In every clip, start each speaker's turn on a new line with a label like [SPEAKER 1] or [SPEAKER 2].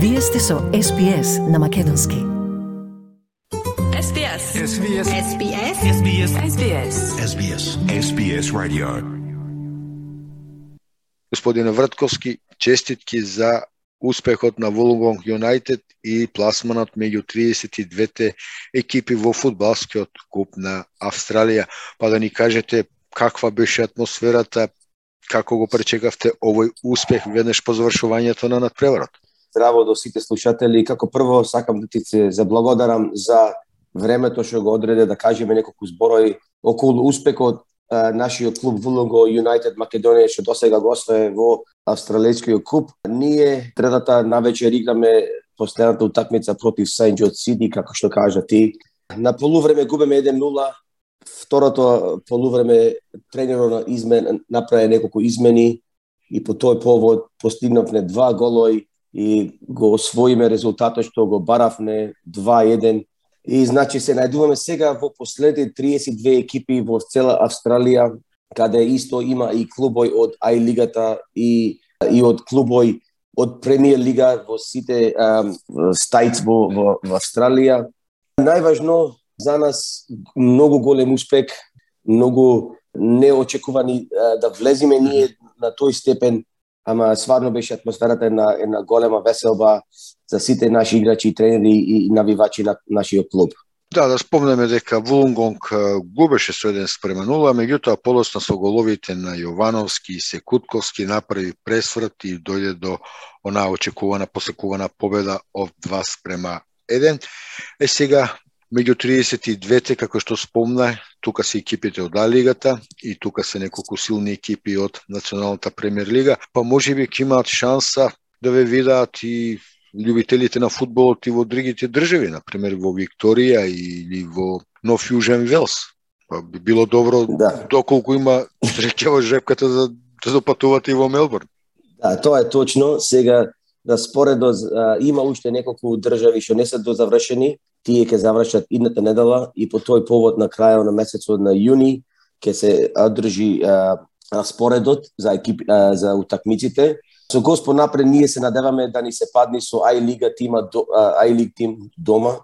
[SPEAKER 1] Вие сте со SPS на Македонски.
[SPEAKER 2] SBS.
[SPEAKER 3] SBS.
[SPEAKER 2] SBS.
[SPEAKER 3] SBS.
[SPEAKER 2] SBS.
[SPEAKER 3] SBS. SBS Radio.
[SPEAKER 4] Господине Вртковски, честитки за успехот на Вулунгонг Юнайтед и пласманот меѓу 32-те екипи во фудбалскиот куп на Австралија. Па да ни кажете каква беше атмосферата, како го пречекавте овој успех веднаш по завршувањето на надпреварот?
[SPEAKER 5] Здраво до сите слушатели. Како прво сакам да ти се заблагодарам за времето што го одреде да кажеме неколку зборови околу успехот нашиот клуб Вулонго Юнайтед Македонија што досега го во австралискиот куп. Ние третата навечер играме последната утакмица против Сајн Джот Сиди, како што кажа ти. На полувреме губеме 1-0, второто полувреме тренерот на измен направи неколку измени и по тој повод постигнавме два голои и го освоиме резултатот што го баравме 2-1 и значи се најдуваме сега во последни 32 екипи во цела Австралија каде исто има и клубој од Ај лигата и и од клубој од премиер лига во сите стајц во, во, во Австралија. Најважно за нас многу голем успех, многу неочекувани да влезиме ние на тој степен ама сварно беше атмосферата една, една голема веселба за сите наши играчи, тренери и навивачи на нашиот клуб.
[SPEAKER 4] Да, да спомнеме дека Вулунгонг губеше со 1 спрема 0, меѓутоа полосно со головите на Јовановски и Секутковски направи пресврт и дојде до онаа очекувана, посекувана победа од 2 спрема 1. Е сега меѓу 32-те, како што спомна, тука се екипите од А-лигата и тука се неколку силни екипи од Националната премиер лига, па може би ќе имаат шанса да ве видаат и љубителите на фудбалот и во другите држави, на пример во Викторија или во Нов Јужен Велс. Па би било добро
[SPEAKER 5] Да.
[SPEAKER 4] доколку има среќа во жепката за да допатувате и во Мелбурн.
[SPEAKER 5] Да, тоа е точно. Сега да споредо има уште неколку држави што не се дозавршени, тие ќе завршат идната недела и по тој повод на крајот на месецот на јуни ќе се одржи споредот распоредот за екип а, за утакмиците. Со Господ напред ние се надеваме да ни се падни со Ај лига тима Ај лиг тим дома.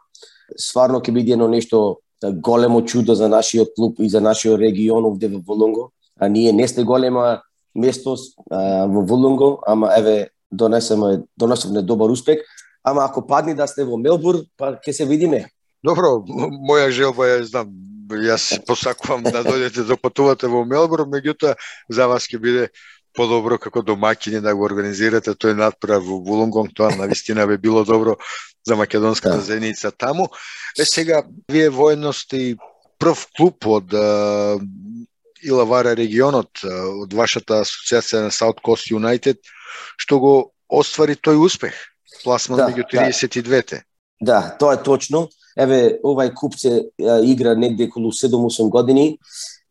[SPEAKER 5] Сварно ќе биде едно нешто големо чудо за нашиот клуб и за нашиот регион овде во Волонго. А ние не сте голема место во Волонго, ама еве донесеме донесовме добар успех. Ама ако падни да сте во Мелбурн, па ќе се видиме.
[SPEAKER 4] Добро, моја желба ја знам. Јас посакувам да дојдете да патувате во Мелбурн, меѓутоа за вас ќе биде подобро како домаќини да го организирате тој надправ во Вулунгонг, тоа навистина би било добро за македонската
[SPEAKER 5] Да.
[SPEAKER 4] зеница таму. Е сега вие воедно сте и прв клуб од Илавара регионот, од вашата асоциација на South Coast United, што го оствари тој успех. Пласман
[SPEAKER 5] Да,
[SPEAKER 4] меѓу
[SPEAKER 5] да.
[SPEAKER 4] 32-те.
[SPEAKER 5] Да, тоа е точно. Еве, овај куп се а, игра негде околу 7-8 години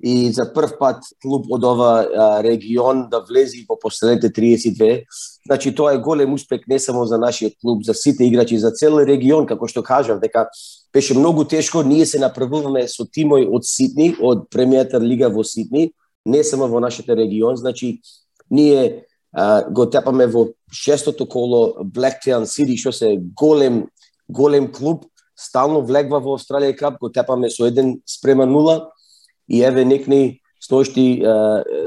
[SPEAKER 5] и за прв пат клуб од ова а, регион да влези во последните 32. Значи, тоа е голем успех не само за нашиот клуб, за сите играчи, за цел регион, како што кажав, дека беше многу тешко, ние се направуваме со тимој од Сидни, од премијата лига во Сидни, не само во нашите регион, значи ние а, го тепаме во шестото коло Blacktown City, што се голем голем клуб, стално влегва во Австралија Кап, го тепаме со еден спрема нула и еве некни стоишти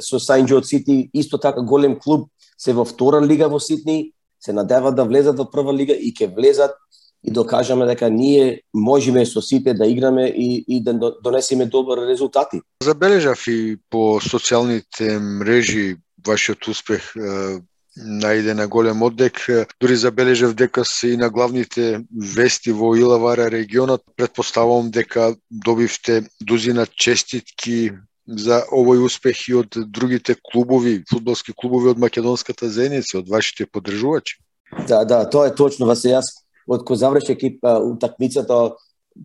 [SPEAKER 5] со Сајн Джот Сити, исто така голем клуб, се во втора лига во Сидни, се надева да влезат во прва лига и ќе влезат и докажаме дека ние можеме со сите да играме и, и да донесеме добри резултати.
[SPEAKER 4] Забележав и по социјалните мрежи вашиот успех најде на голем оддек. Дури забележав дека се и на главните вести во Илавара регионот. Предпоставувам дека добивте дузина честитки за овој успех и од другите клубови, фудбалски клубови од македонската зеница, од вашите поддржувачи.
[SPEAKER 5] Да, да, тоа е точно. Васе јас од кој заврши екип утакмицата,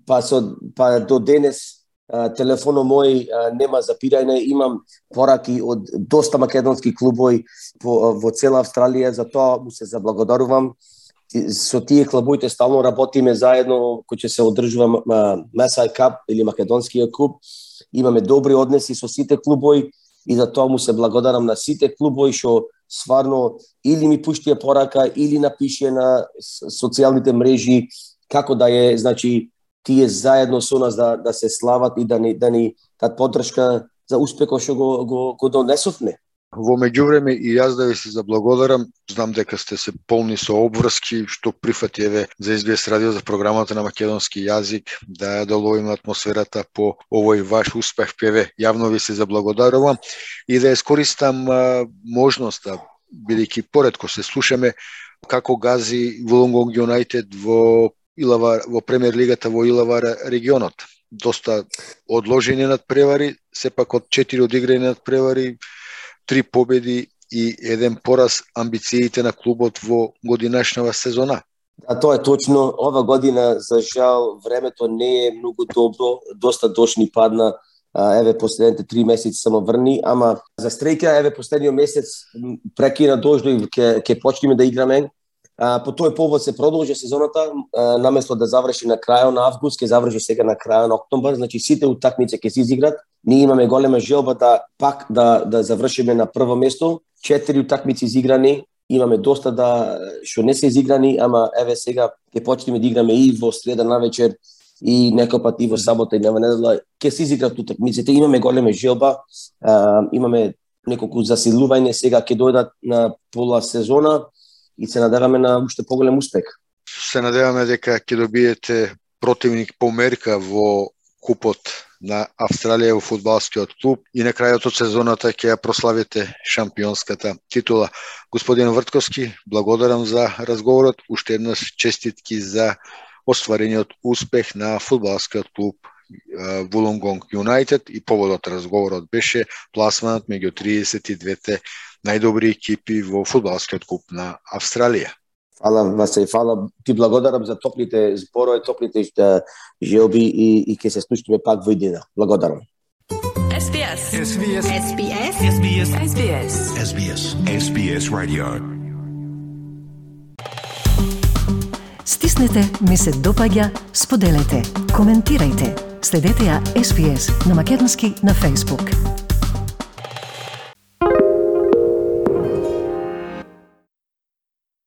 [SPEAKER 5] па со па до денес Телефоно мој нема запирање, имам пораки од доста македонски клубови по, во цела Австралија, за тоа му се заблагодарувам. Со тие клубоите стално работиме заедно, кој ќе се одржува а, Месај Кап или Македонскиот куп. Имаме добри односи со сите клубови и за тоа му се благодарам на сите клубови што сварно или ми пуштија порака или напише на социјалните мрежи како да е значи тие заедно со нас да да се слават и да ни да ни дат поддршка за успехот што го го го донесовме.
[SPEAKER 4] Во меѓувреме и јас да ви се заблагодарам, знам дека сте се полни со обврски што прифати еве за SBS радио за програмата на македонски јазик да ја доловиме атмосферата по овој ваш успех певе. Јавно ви се заблагодарувам и да искористам можноста да, бидејќи поредко се слушаме како гази Wollongong United во Илавар во премиер лигата во Илавар регионот. Доста одложени над превари, сепак од 4 одиграни над превари три победи и еден пораз амбициите на клубот во годинашнава сезона.
[SPEAKER 5] А тоа е точно. Ова година, за жал, времето не е многу добро. Доста дошни падна. Еве, последните три месеци само врни, ама за стреќа, еве, последниот месец прекина дождо и ќе, ќе почнеме да играме. По тој повод се продолжи сезоната, наместо да заврши на крајот на август, ќе заврши сега на крајот на октомбар, значи сите утакмици ќе се изиграт. Ние имаме голема желба да пак да да завршиме на прво место. Четири утакмици изиграни, имаме доста да што не се изиграни, ама еве сега ќе почнеме да играме и во среда на вечер и некој пат и во сабота и нема недела. Ќе се изиграат утакмиците. Имаме голема желба, а, имаме неколку засилување. Сега ќе дојдат на пола сезона и се надеваме на уште поголем успех.
[SPEAKER 4] Се надеваме дека ќе добиете противник по мерка во купот на Австралија во фудбалскиот клуб и на крајот од сезоната ќе ја прославите шампионската титула. Господин Вртковски, благодарам за разговорот, уште еднаш честитки за остварениот успех на фудбалскиот клуб Вулонгонг Юнайтед и поводот разговорот беше пласманот меѓу 32-те најдобри екипи во фудбалскиот клуб на Австралија.
[SPEAKER 5] Фала Васе, фала ти благодарам за топлите зборови, топлите желби и, и ќе се слушаме пак во иднина. Благодарам. SBS. SBS. SBS. SBS. SBS.
[SPEAKER 3] SBS. SBS Radio.
[SPEAKER 1] Стиснете, ми се допаѓа, споделете, коментирајте. Следете ја SBS на Македонски на Facebook.